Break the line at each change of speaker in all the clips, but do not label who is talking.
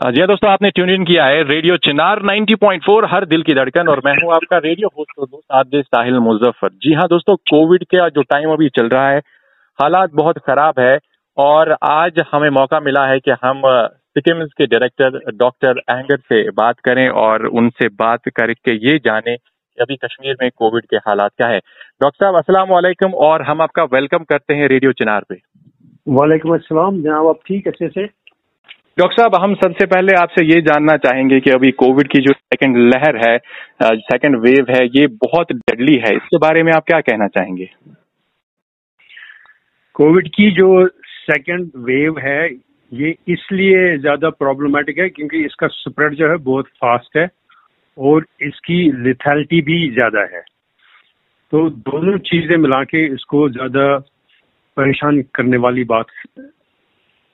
जी दोस्तों आपने tune in किया है रेडियो चिनार 90.4 हर दिल की धड़कन और मैं हूं आपका रेडियो होस्ट और दोस्त आदेश साहिल मुजफ्फर। जी हाँ दोस्तों कोविड का जो टाइम अभी चल रहा है हालात बहुत खराब है और आज हमें मौका मिला है कि हम सिक्किम के डायरेक्टर डॉक्टर جیوٗن से बात करें और उनसे बात करके ये जाने حالات अभी कश्मीर में कोविड के हालात क्या है। डॉक्टर साहब جان और हम आपका वेलकम करते हैं रेडियो चिनार पे।
वालेकुम असलम जनाब आप ठीक अच्छे से?
ڈاکٹر صاحب سبز پانگر لہر ہی سیکنڈ وی ہے بہت ڈڈلی چاہے کیٛاہ سیکنڈ ویب ہی اس لیے زیادٕ پوبلمیٹِک کیو کہِ سپریڈ بہت فاسٹ ہیٚور لِتھیلٹی بِہت زیادٕ ہیٚون چیٖز مِل کیٚنٛہہ زیادٕ پریشان کَر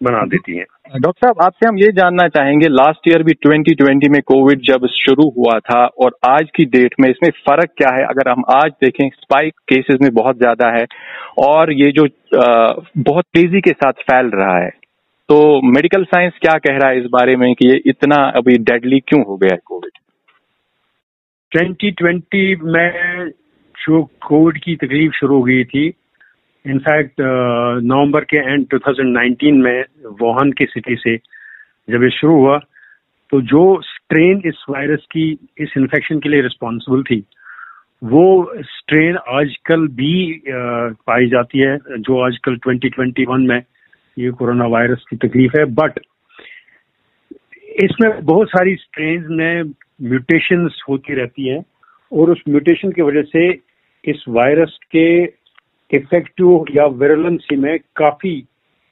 ڈاکٹر صاحب چاہے last year twenty twenty date مےٚ فرق کیاہ اگر بہتر بہت تیزیٚل ہیٚکو میڈِکل ساینٛس کیاہ کہ ریس بار کہِ
اِتن ڈیڈلی کیٛوڈ ٹوینٹی ٹونٛٹی مےٚ کیٛاہ شروٗع گٔیے تہِ इनफैक्ट नवंबर uh, के एंड 2019 में वोहन की सिटी से जब ये शुरू हुआ तो जो स्ट्रेन इस वायरस की इस इन्फेक्शन के लिए रिस्पॉन्सिबल थी वो स्ट्रेन आजकल भी uh, पाई जाती है जो आजकल 2021 में ये कोरोना वायरस की तकलीफ है। बट इसमें बहुत सारी स्ट्रेन में म्यूटेशंस होती रहती हैं और उस म्यूटेशन की वजह से इस वायरस के इफेक्टिव या वेरोलेंसी में काफी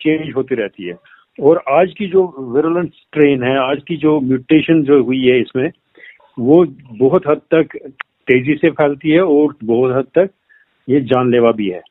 चेंज होती रहती है। और आज की जो वेरोलेंट स्ट्रेन है आज की जो म्यूटेशन जो हुई है इसमें वो बहुत हद तक तेजी से फैलती है और बहुत हद तक ये जानलेवा भी है।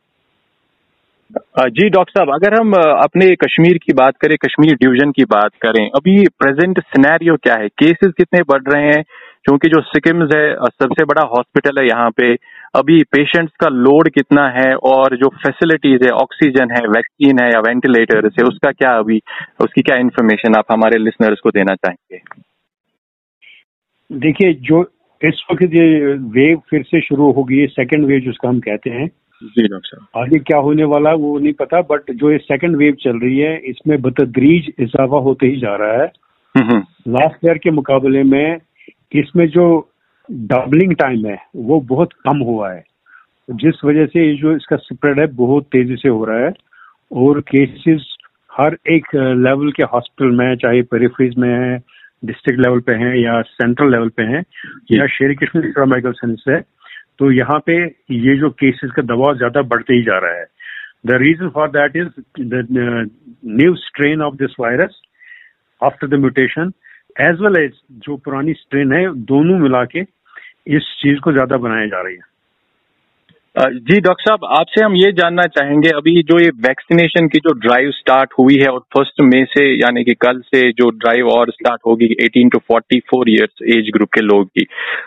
जी डॉक्टर साहब अगर हम अपने कश्मीर की बात करें कश्मीर डिवीजन की बात करें अभी प्रेजेंट सिनेरियो क्या है? केसेस कितने बढ़ रहे हैं? क्योंकि जो सिक्किम्स है सबसे बड़ा हॉस्पिटल है यहाँ पे अभी पेशेंट्स का लोड कितना है और जो फैसिलिटीज है ऑक्सीजन है वैक्सीन है या वेंटिलेटर है उसका क्या अभी उसकी क्या इन्फॉर्मेशन आप हमारे लिसनर्स को देना चाहेंगे?
देखिए जो इस वक्त ये वेव फिर से शुरू होगी ये सेकेंड वेव जिसका हम कहते हैं।
जी डॉक्टर
आगे क्या होने वाला वो नहीं पता बट जो ये सेकेंड वेव चल रही है इसमें बतदरीज इजाफा होते ही जा रहा है। लास्ट ईयर के मुकाबले में इसमें जो डबलिंग टाइम है वो बहुत कम हुआ है। जिस वजह से ये जो इसका स्प्रेड है बहुत तेजी से हो रहा है। और केसेस हर एक लेवल के हॉस्पिटल में चाहे کَم में है डिस्ट्रिक्ट लेवल पे ہر या सेंट्रल लेवल पे ہاسپِٹل या چاہے कृष्ण मेडिकल सेंस है तो यहाँ पे ये जो केसेस का दबाव ज्यादा बढ़ते ही जा रहा है। The reason for that is the new strain of this virus after the mutation as well as जो पुरानी स्ट्रेन है दोनों मिला के इस चीज को ज्यादा बनाया जा रही है।
जी डॉक्टर साहब आपसे हम ये जानना चाहेंगे अभी जो ये वैक्सीनेशन की जो ड्राइव स्टार्ट हुई है और फर्स्ट मई से यानी कि कल से जो ड्राइव और स्टार्ट होगी 18 टू 44 इयर्स एज ग्रुप के लोग की।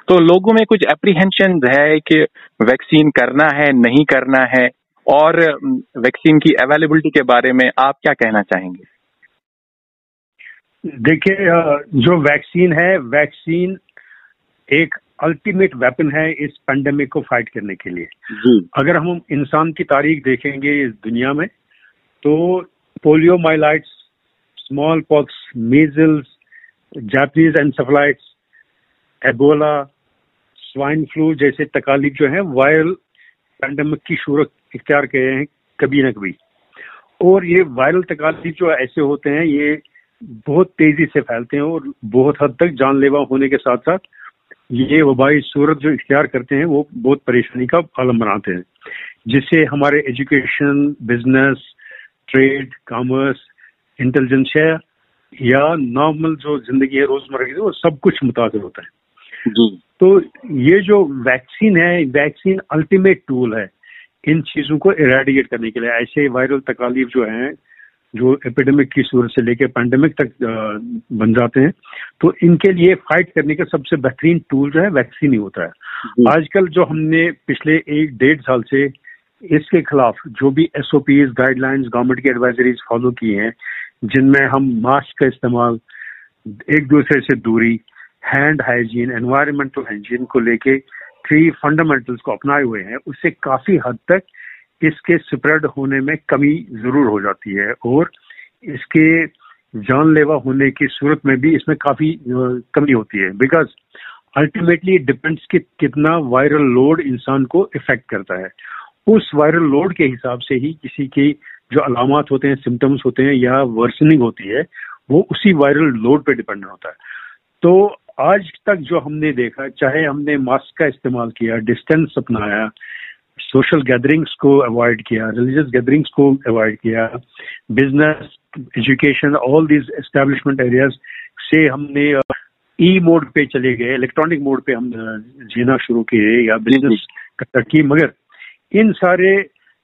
तो लोगों में कुछ ایس है कि वैक्सीन करना है नहीं करना है? और वैक्सीन की अवेलेबिलिटी के बारे में आप क्या कहना चाहेंगे?
देखिए जो वैक्सीन है वैक्सीन एक अल्टीमेट वेपन है इस पेंडेमिक को फाइट करने के लिए। अगर हम इंसान की तारीख देखेंगे इस दुनिया में तो पोलियोमाइलाइट्स स्मॉल पॉक्स اگر जापनीज دِکھ एबोला स्वाइन फ्लू जैसे پکس जो है वायरल पेंडेमिक की فلوٗ इख्तियार किए हैं कभी ना कभी। और ये वायरल तकालीफ जो ऐसे होते हैं ये بہت تیزی فیل بہت حد تہِ جانلیوا وبا صوٗرت اِختیار کَر بہتر پریشان آلم بنے جِس education business trade commerce intelligence یا نارمل زندگی ہیٚو روزمر سب کُھ مُتا یہِ ویکسیٖن ہیٚکسیٖن الٹیمیٹ ٹوٗل ہن چیٖزِگیٹ کرنہٕ ایس وایرل تکالیف ہیٚکان
जो
एपिडेमिक की सूरत से लेकर पैंडेमिक तक बन जाते हैं तो इनके लिए फाइट करने का सबसे बेहतरीन टूल जो है वैक्सीन ही होता है। आजकल जो हमने पिछले एक डेढ़ साल से इसके खिलाफ जो भी S O Ps guidelines government की एडवाइजरीज फॉलो की हैं जिनमें हम मास्क का इस्तेमाल एक दूसरे से दूरी हैंड हाइजीन एनवायरमेंटल हाइजीन को लेके थ्री फंडामेंटल्स को अपनाए हुए हैं उससे काफी हद तक اِفیٹ کَر حِساب علامات یا ورسنِگ لوڈ پٮ۪ٹھ ڈِپینڈ آج تکا چاہے ماسکنس اپایا सोशल गैदरिंग्स को अवॉइड किया रिलीजियस गैदरिंग्स को अवॉइड किया business education all these establishment areas से हमने ई मोड पे चले गए इलेक्ट्रॉनिक मोड पे हम जीना शुरू किए या बिजनेस की मगर इन सारे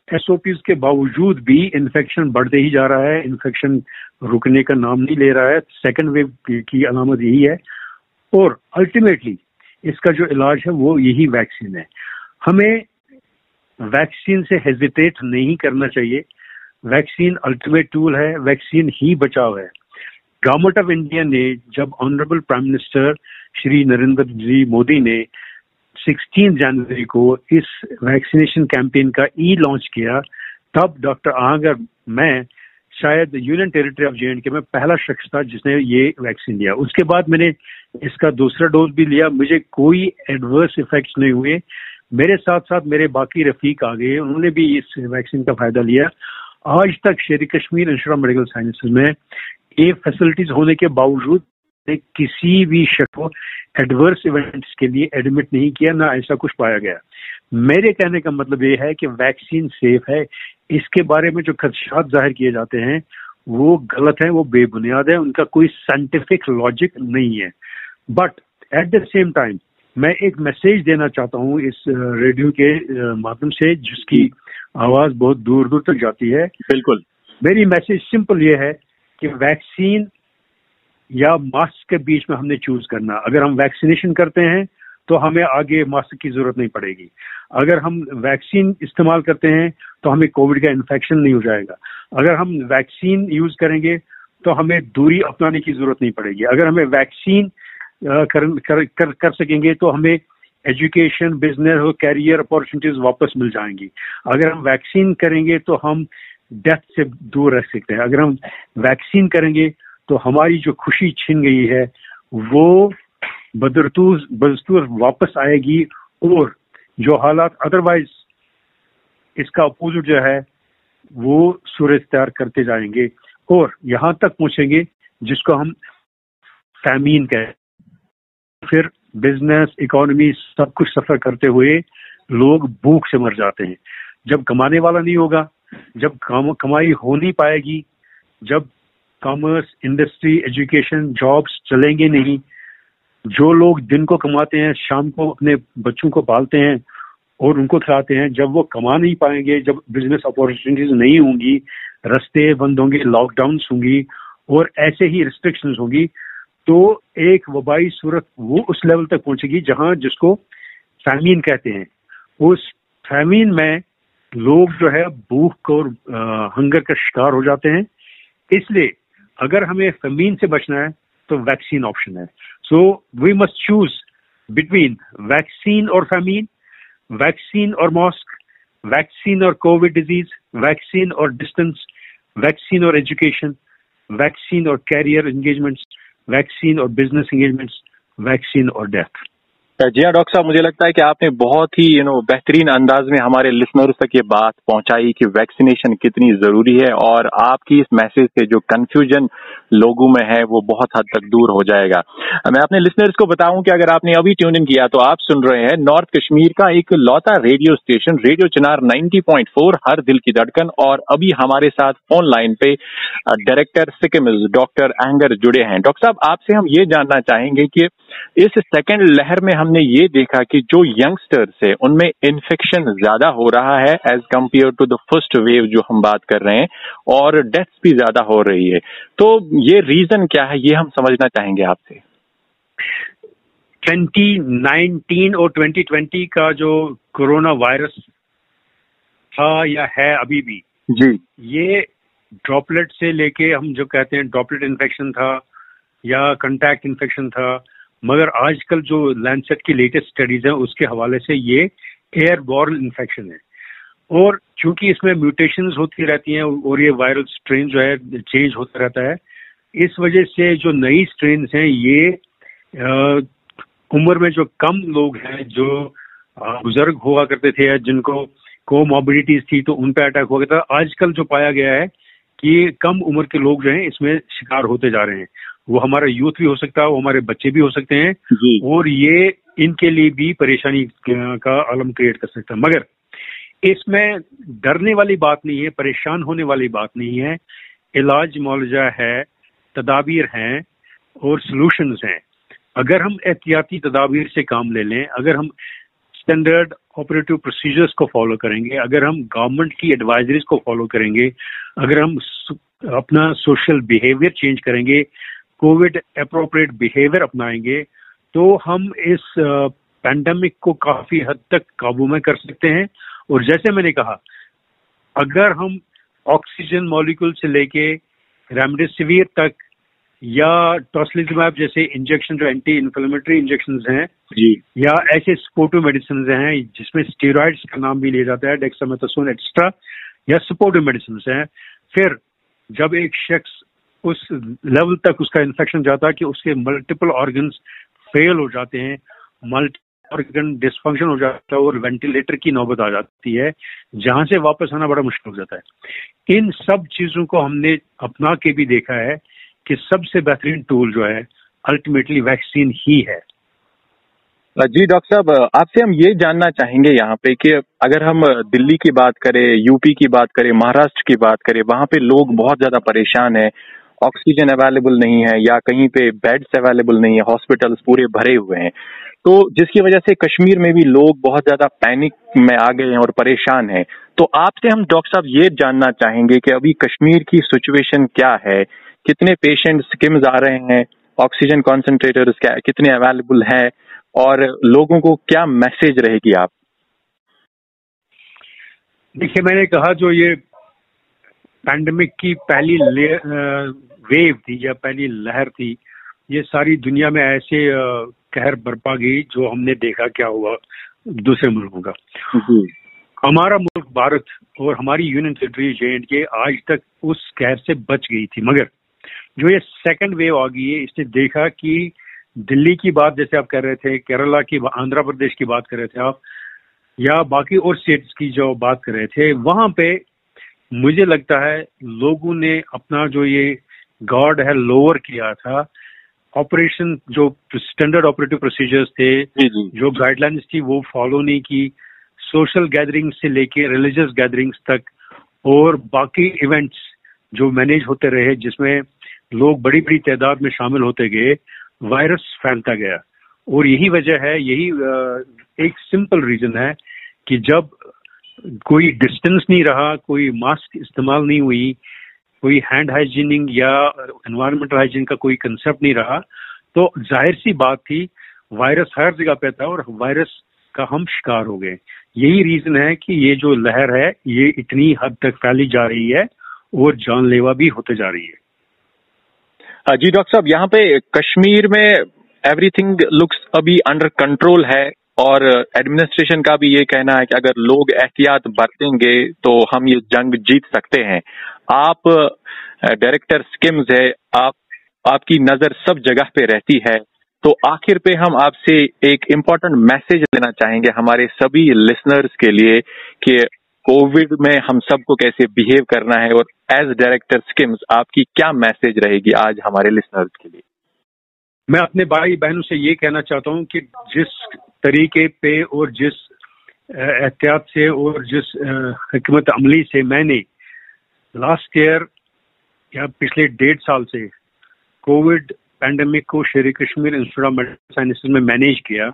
موڈ के बावजूद भी इन्फेक्शन बढ़ते ही जा रहा है इन्फेक्शन रुकने का नाम नहीं ले रहा है सेकेंड वेव की अलामत यही है और अल्टीमेटली इसका जो इलाज है वो यही वैक्सीन है हमें वैक्सीन से हेजिटेट नहीं करना चाहिए। वैक्सीन अल्टीमेट टूल है। वैक्सीन ही बचाव है। गवर्नमेंट ऑफ इंडिया ने जब honourable prime minister Shri Narendra ji Modi ने 16 जनवरी को इस वैक्सीनेशन कैंपेन का ई लॉन्च किया तब डॉक्टर आगर मैं शायद यूनियन टेरिटरी ऑफ जे में पहला शख्स था जिसने ये वैक्सीन लिया। उसके बाद मैंने इसका दूसरा डोज भी लिया। मुझे कोई एडवर्स مُجے नहीं हुए। مےٚ ساتھ مےٚ باقی رفیٖق آ گٔیے اوٚن ویکسیٖن فایدٕ لَگ آج تہِ Sher Kashmir institute of medical science منٛز فیسِلِٹیٖز ہَوجوٗد کِہیٖنٛۍ شکو ایڈورس اِوینٹ ایڈمِٹ نِیِو نا ایسا کُس پاے گَے کہن کان مطلب یہِ ہیٚکہِ ویکسیٖن سیف ہیٚے اِس کی بارے مےٚ خدشات ظہر کیٛاہ جَے وو غلط ہیٚنۍ بے بُنید ہن سایِنٹِفِک لاجِک نہ but at the same time मैं एक मैसेज देना चाहता हूँ इस रेडियो के माध्यम से जिसकी आवाज बहुत दूर दूर तक जाती है।
बिल्कुल।
मेरी मैसेज सिंपल ये है कि वैक्सीन या मास्क के बीच में हमने चूज करना। अगर हम वैक्सीनेशन करते हैं तो हमें आगे मास्क की जरूरत नहीं पड़ेगी। अगर हम वैक्सीन इस्तेमाल करते हैं तो हमें कोविड का इन्फेक्शन नहीं हो जाएगा। अगर हम वैक्सीन यूज करेंगे तो हमें दूरी अपनाने की जरूरत नहीं पड़ेगी। अगर हमें वैक्सीन کَر سکیٚگ ایجوکیشن بِزنِس کیریر اپرچون واپس مِل جایہِ اگر ویکسیٖن کَرتھ دوٗر رۄپیہِ ویکسیٖن کرگی چھن گٔیے ہیٚکو بدرتوٗز بدتور واپس آے گی حالات ادروایز اِسا اپوزِٹ جوٗر اِستعمال کَر یہ تک پیٚچھنگ جِسکومیٖن फिर बिजनेस इकोनॉमी सब कुछ सफर करते हुए लोग भूख से मर जाते हैं। जब कमाने वाला नहीं होगा जब بِزنس कमाई हो नहीं पाएगी जब कॉमर्स इंडस्ट्री एजुकेशन जॉब्स चलेंगे नहीं जो लोग दिन को कमाते हैं शाम को अपने बच्चों को पालते हैं और उनको खिलाते हैं जब वो कमा नहीं पाएंगे जब बिजनेस अपॉर्चुनिटीज नहीं होंगी رَست बंद होंगे लॉकडाउन होंगी और ऐसे ही रिस्ट्रिक्शंस होंगी
وبا صوٗرتی جا جِس فیمیٖن کہتمیٖن مےٚ لوگ بوٗکھ ہنگر کِکار ہے اگر ہمے فمیٖن بچن ہی ویکسیٖن آپشن ہیٚکو choose between vaccine famine vaccine mask vaccine disease vaccine distance vaccine education vaccine career engagement vaccine or business engagements, vaccine or death. جی ہاں ڈاکٹر صٲب مُجھ لگان کہِ بہتر یوٗنو بہتریٖن انداز مےٚ لِسن تہِ یہِ باتھ پہنچہِ ویکسِنیشن کِتن ضروٗری میسیج تہِ کنفیوٗجن لوگ مےٚ ووٚن بہتر حد تہِ دوٗر مےٚ لِسنس بِہوٗ کہِ اگر ٹیوٗن اِن تہٕ آپ سُنے ہیٚکتھ Kashmir radio station radio Chinar ninety point four ہر دِل کیڑکن ابارے ساتہٕ phone line P director سِکِمز doctor Ahanger جُڑے ہیٚکہٕ آم یہِ
جان چاہے کہِ سیکَنڈ لٹرمفیٚکشَنز کَمپیَر فٹ واتاً چاہے ٹونٛٹی نایِنٹیٖن ٹوینٹی
ٹوینٹی
کانٛہہ کرو وایرس یا ہیٚیہِ جی یی ڈرپلیٹ لیک کہ ڈرپلیٹ اِنفیکشن یا کنٹیکٹ اِنفیکشن मगर आजकल जो लैंडसेट की लेटेस्ट स्टडीज हैं उसके हवाले से ये एयर बॉर्न इन्फेक्शन है। और चूंकि इसमें म्यूटेशन होती रहती हैं और ये वायरल स्ट्रेन जो है चेंज होता रहता है इस वजह से जो नई स्ट्रेन हैं ये आ, उम्र में जो कम लोग हैं जो बुजुर्ग مگر آز کل لینڈ سیٹ کیٹیسٹ थी तो उन पर अटैक हुआ یہِ आजकल जो पाया गया है कि कम उम्र के लोग जो हैं इसमें शिकार होते जा रहे हैं। वो हमारा यूथ भी हो सकता है वो हमारे बच्चे भी हो सकते हैं और ये इनके लिए भी परेशानी का आलम क्रिएट कर सकता है। मगर इसमें डरने वाली बात नहीं है परेशान होने वाली बात नहीं है। इलाज मुआवजा है तदाबीर हैं और सॉल्यूशंस हैं। अगर हम एहतियाती तदाबीर से काम ले लें अगर हम स्टैंडर्ड ऑपरेटिव प्रोसीजर्स को फॉलो करेंगे अगर हम गवर्नमेंट की एडवाइजरीज को फॉलो करेंगे अगर हम अपना सोशल बिहेवियर चेंज करेंगे कोविड अप्रोप्रिएट बिहेवियर अपनाएंगे तो हम इस पैंडमिक को काफी हद तक काबू में कर सकते हैं। और जैसे मैंने कहा अगर हम ऑक्सीजन मॉलिक्यूल से लेके रेमडेसिविर तक या टॉसलिजमैप जैसे इंजेक्शन जो एंटी इन्फ्लेमेटरी इंजेक्शन हैं या ऐसे स्पोर्टिव मेडिसिन हैं जिसमें स्टीरोइड का नाम भी लिया जाता है डेक्सामेथासोन एक्स्ट्रा या सपोर्टिव मेडिसिन हैं फिर जब एक शख्स उस लेवल तक उसका इन्फेक्शन जाता है कि उसके मल्टीपल ऑर्गन्स फेल हो जाते हैं मल्टी ऑर्गन डिस्फंक्शन हो जाता है और वेंटिलेटर की नौबत आ जाती है जहां से वापस आना बड़ा मुश्किल हो जाता है। इन सब चीजों को हमने अपना के भी देखा है कि सबसे बेहतरीन टूल जो है अल्टीमेटली वैक्सीन ही है।
जी डॉक्टर साहब आपसे हम ये जानना चाहेंगे यहाँ पे कि अगर हम दिल्ली की बात करें यूपी की बात करें महाराष्ट्र की बात करें آ पे लोग बहुत ज्यादा परेशान हैं। ऑक्सीजन अवेलेबल नहीं है या कहीं पे बेड्स अवेलेबल नहीं है हॉस्पिटल्स पूरे भरे हुए हैं। तो जिसकी वजह से कश्मीर में भी लोग बहुत ज्यादा पैनिक में आ गए हैं और परेशान हैं। तो आपसे हम डॉक्टर آکسیجَنویلیبل نہ یا کیٚنٛہہ پیٚیہِ بیڈ اویلیبل نہ ہاسپِٹل پوٗرٕ وجہ کشمیٖر مےٚ پینِک مےٚ پریشان صاحب چاہے کشمیٖر कितने अवेलेबल हैं और लोगों को क्या मैसेज रहेगी आप?
देखिए मैंने कहा जो ये पैंडमिक की पहली ویو تہِ یا پہلی لہر تہِ ساروی دُنیا مےٚ ایس کہر برپا گوٚو کیاہ دوٗر مُلکو کانٛہہ مُلک union territory J and K آز تکر بچ گٔیے مگر سکینڈ ویٚو آ گٔیے دِکھا کہِ دِل کیٛاہ جیسے آپ کر کیرلا آندھرا پردیش کیٚنٛہہ کرے یا باقی اور سِٹیٹ کیٛاہ باتھ کرے وا پی مُنا गॉड है लोअर किया था। ऑपरेशन जो स्टैंडर्ड ऑपरेटिव प्रोसीजर्स थे जो गाइडलाइंस थी वो फॉलो नहीं की। सोशल गैदरिंग से लेके रिलीजियस गैदरिंग्स तक और बाकी इवेंट्स जो मैनेज होते रहे जिसमें लोग बड़ी बड़ी तादाद में शामिल होते गए वायरस फैलता गया। और यही वजह है यही एक सिंपल रीजन है कि जब कोई डिस्टेंस नहीं रहा कोई मास्क इस्तेमाल नहीं हुई
یارمنٹ ہایجیٖن شِکار ہے ییٚزن ہیٚکہِ لہر ہے فیلیوا بہٕ تہِ جی ڈاکٹر صاحب یہ پی کشمیٖر مےٚ ایٚوریتھنگ لُکس ابڈر کنٹرول ہیٚور ایڈمِنسٹریشن کہِ یہِ کہن اگر لوگ احتیاط برتنگے تہٕ جنٛگ جیٖت سکوٗل ڈرٮ۪کٹَر آپ نظر سب جگہ پٮ۪ٹھٕ آخر پٮ۪ٹھ اِمپارٹٮ۪نٹ میسیج لینا چاہے سبِ لِسن مےٚ سب کیٛاہ بِہیٚو
کَرن ہیٚرِ ایز ڈایریکٹرکمٕز آپیٛاہ میسیج ریٚتی آز ہَمیٚے لِسنر کیٚنٛہہ مےٚ بایی بہن کہ چاہت جِس طریٖقے پیٚے جِس احتیاط حکمت عملی लास्ट ईयर या पिछले डेढ़ साल से कोविड पैंडमिक को Sher Kashmir institute of medical sciences में मैनेज किया।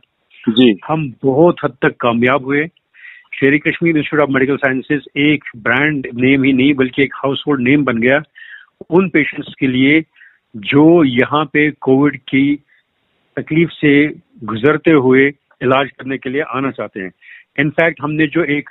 जी। हम बहुत हद तक कामयाब हुए। Sher Kashmir institute of medical sciences एक ब्रांड नेम ही नहीं बल्कि एक हाउस होल्ड नेम बन गया। उन पेशेंट्स के लिए जो यहाँ पे कोविड की तकलीफ से गुजरते हुए इलाज करने के लिए आना चाहते हैं। इनफैक्ट हमने जो एक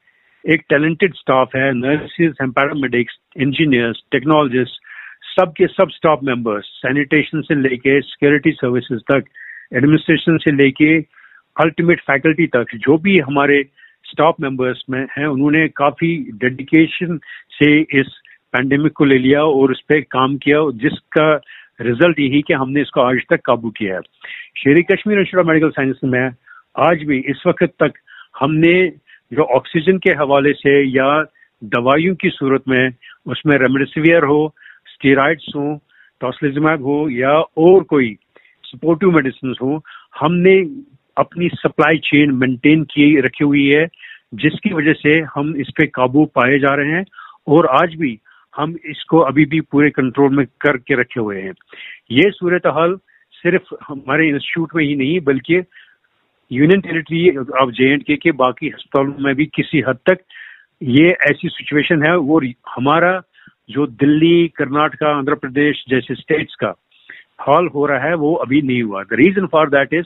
एक टैलेंटेड स्टाफ है nurses and paramedics engineers technologists सबके सब स्टाफ मेंबर्स सैनिटेशन से लेके सिक्योरिटी सर्विसेज तक एडमिनिस्ट्रेशन से लेके अल्टीमेट फैकल्टी तक जो भी हमारे स्टाफ मेंबर्स में हैं उन्होंने काफी डेडिकेशन ٹیلینٹِڈ سِٹاف ہیٚکِو پیرامیڈِکس اِنجیٖنس ٹیکنالجِز سَب سِٹاف میٚمبر تکار ممبرس مےٚ اوٚن ڈیڈِکیشن لی لاس پٮ۪ٹھ کام کیاہ جِس کانٛہہ رِزلٹ یی کہِ آج मेडिकल साइंस में आज भी इस वक्त तक हमने जो ऑक्सीजन के हवाले से या दवाइयों की सूरत में उसमें रेमडेसिवियर हो स्टेराइड्स हो टॉसलिजमैब हो या और कोई सपोर्टिव मेडिसिन हो हमने अपनी सप्लाई चेन मेंटेन की रखी हुई है जिसकी वजह से हम इस पे काबू पाए जा रहे हैं और आज भी हम इसको अभी भी पूरे कंट्रोल में करके रखे हुए हैं। ये सूरत हाल सिर्फ हमारे इंस्टीट्यूट में ही नहीं बल्कि यूनियन टेरिटरी आप जे एंड के बाकी अस्पतालों में भी किसी हद तक ये ऐसी सिचुएशन है वो हमारा जो दिल्ली कर्नाटका आंध्र प्रदेश जैसे स्टेट्स का हाल हो रहा है वो अभी नहीं हुआ। The reason for that is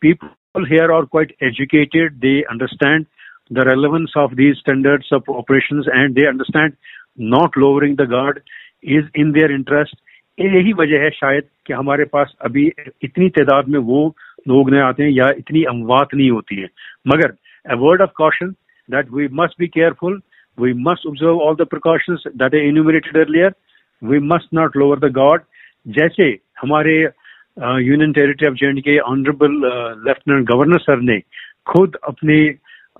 people here are quite educated they understand کال ہیٚکو نہ reason for that is people here are educated the relevance of دِینڈر guard is in यही वजह है शायद कि हमारे पास अभी इतनी तादाद में वो लोग नए आते हैं या इतनी अमवात नहीं होती है मगर a word of caution that we must be careful. We must observe all the precautions that I enumerated earlier. We must not lower the guard. जैसे हमारे यूनियन टेरिटरी ऑफ जे के ऑनरेबल लेफ्टिनेंट गवर्नर सर ने खुद अपने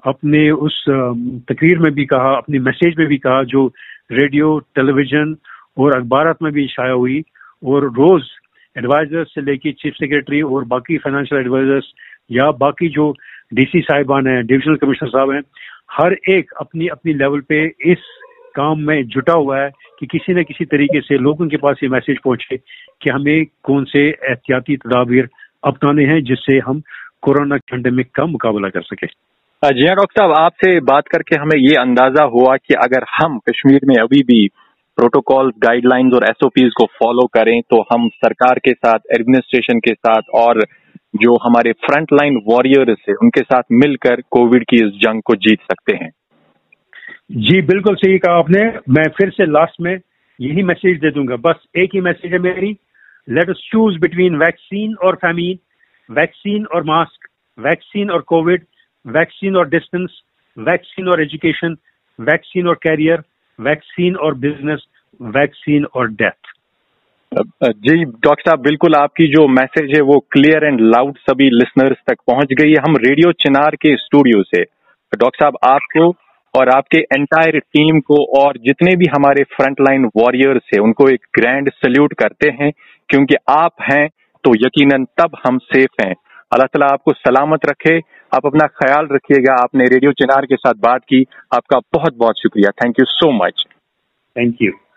अपने उस uh, तकरीर में भी कहा अपने मैसेज में भी कहा जो रेडियो टेलीविजन और अखबार में भी शाया हुई और रोज एडवाइजर्स से लेके चीफ सेक्रेटरी और बाकी फाइनेंशियल एडवाइजर्स या बाकी जो डीसी साहिबान हैं डिविजनल कमिश्नर साहब हैं हर एक अपनी अपनी लेवल पे इस काम में जुटा हुआ है कि किसी न किसी तरीके से लोगों के पास ये मैसेज पहुंचे چیٖف سیکریٹری ہر لیبل پٮ۪ٹھ نا طریٖقہٕ لوگن کیٚنٛہہ یہِ میسیج پہچے کہِ ہمیٚ کونسی احتیاتی
تداب اپن डॉक्टर साहब आपसे बात करके हमें ये अंदाजा हुआ कि अगर हम कश्मीर में अभी भी प्रोटोकॉल गाइडलाइंस और एसओपीज को फॉलो करें तो हम सरकार के साथ एडमिनिस्ट्रेशन के साथ और जो हमारे फ्रंटलाइन वॉरियर्स है उनके साथ मिलकर कोविड की इस जंग को जीत सकते हैं।
जी बिल्कुल सही कहा आपने। मैं फिर से लास्ट में यही मैसेज दे दूंगा। बस एक ही मैसेज है मेरी। Let us choose between vaccine और फैमीन वैक्सीन और मास्क वैक्सीन और कोविड वैक्सीन और डिस्टेंस वैक्सीन और एजुकेशन वैक्सीन और कैरियर वैक्सीन और बिजनेस वैक्सीन और डेथ
जी डॉक्टर साहब बिल्कुल आपकी जो मैसेज है वो क्लियर एंड लाउड सभी लिसनर्स तक पहुंच गई है। हम रेडियो चिनार के स्टूडियो से डॉक्टर साहब आपको और आपके एंटायर टीम को और जितने भी हमारे फ्रंटलाइन वॉरियर्स है उनको एक ग्रैंड सल्यूट करते हैं क्योंकि आप हैं तो यकीनन तब हम सेफ हैं। अल्लाह तला आपको सलामत रखे خیال رٔیے گا ریڈِو چِنار بہت بہت شُکرِیا thank you so much
thank you